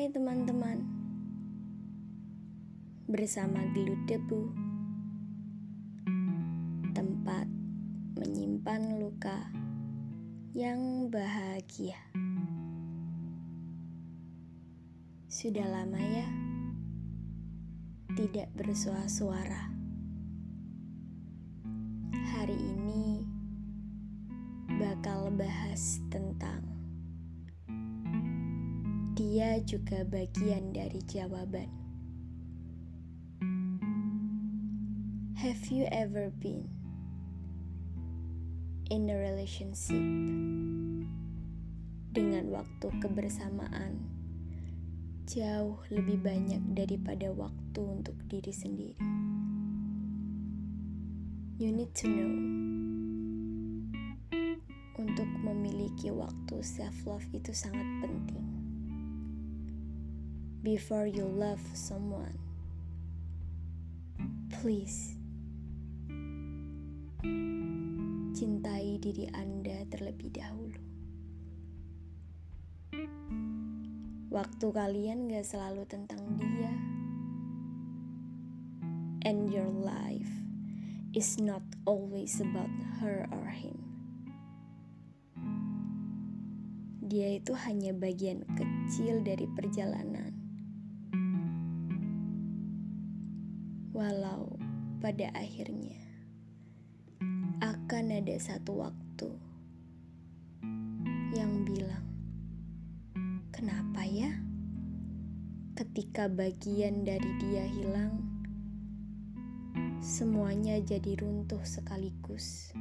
Hai teman-teman. Bersama gelut debu. Tempat menyimpan luka yang bahagia. Sudah lama ya Tidak bersuara-suara. Hari ini bakal bahas tentang dia juga bagian dari jawaban. Have you ever been in a relationship dengan waktu kebersamaan jauh lebih banyak daripada waktu untuk diri sendiri? You need to know untuk memiliki waktu self-love itu sangat penting before you love someone. Please, cintai diri Anda terlebih dahulu. Waktu kalian gak selalu tentang dia, and your life is not always about her or him. Dia itu hanya bagian kecil dari perjalanan pada akhirnya akan ada satu waktu yang bilang, "Kenapa ya?" Ketika bagian dari dia hilang, semuanya jadi runtuh sekaligus,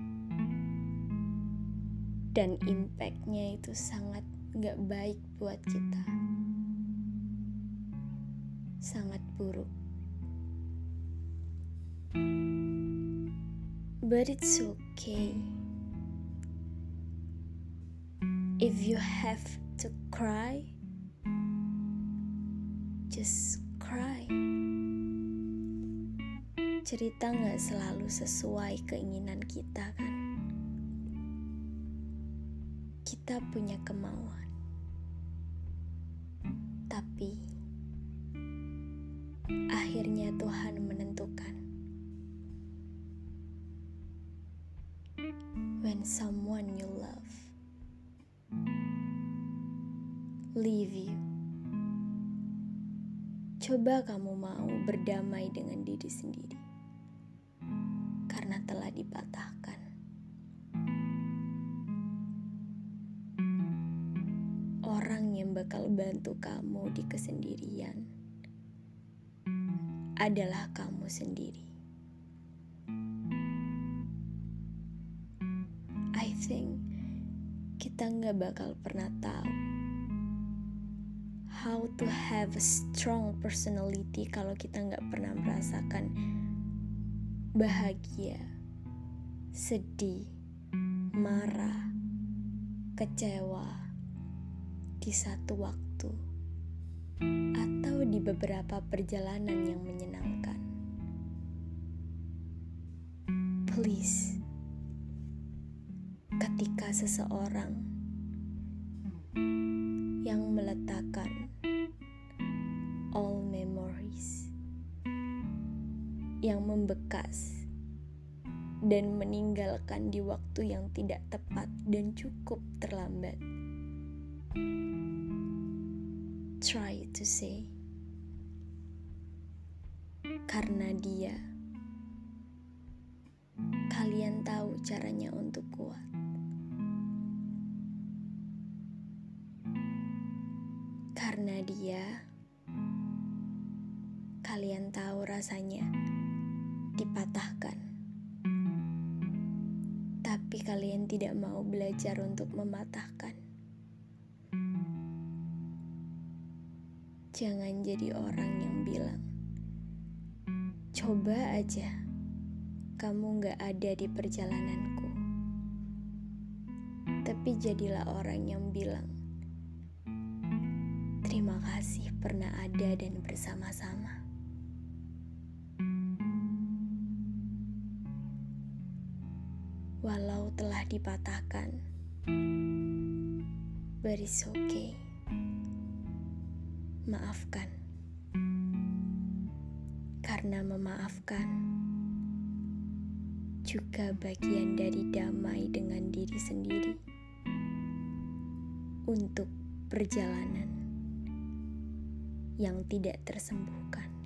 dan impactnya itu sangat gak baik buat kita, sangat buruk. But it's okay. If you have to cry, just cry. Cerita nggak selalu sesuai keinginan kita kan? Kita punya kemauan. Tapi akhirnya Tuhan menentukan when someone you love leave you. Coba kamu mau berdamai dengan diri sendiri karena telah dipatahkan. Orang yang bakal bantu kamu di kesendirian adalah kamu sendiri. Think kita nggak bakal pernah tahu how to have a strong personality kalau kita nggak pernah merasakan bahagia, sedih, marah, kecewa di satu waktu atau di beberapa perjalanan yang menyenangkan. Please ketika seseorang yang meletakkan all memories yang membekas dan meninggalkan di waktu yang tidak tepat dan cukup terlambat. Try to say, karena dia, kalian tahu caranya untuk kuat. Karena dia, kalian tahu rasanya dipatahkan. Tapi kalian tidak mau belajar untuk mematahkan. Jangan jadi orang yang bilang, coba aja kamu gak ada di perjalananku. Tapi jadilah orang yang bilang, kasih pernah ada dan bersama-sama. Walau telah dipatahkan, but it's okay. maafkan. Karena memaafkan juga bagian dari damai dengan diri sendiri untuk perjalanan yang tidak tersembuhkan.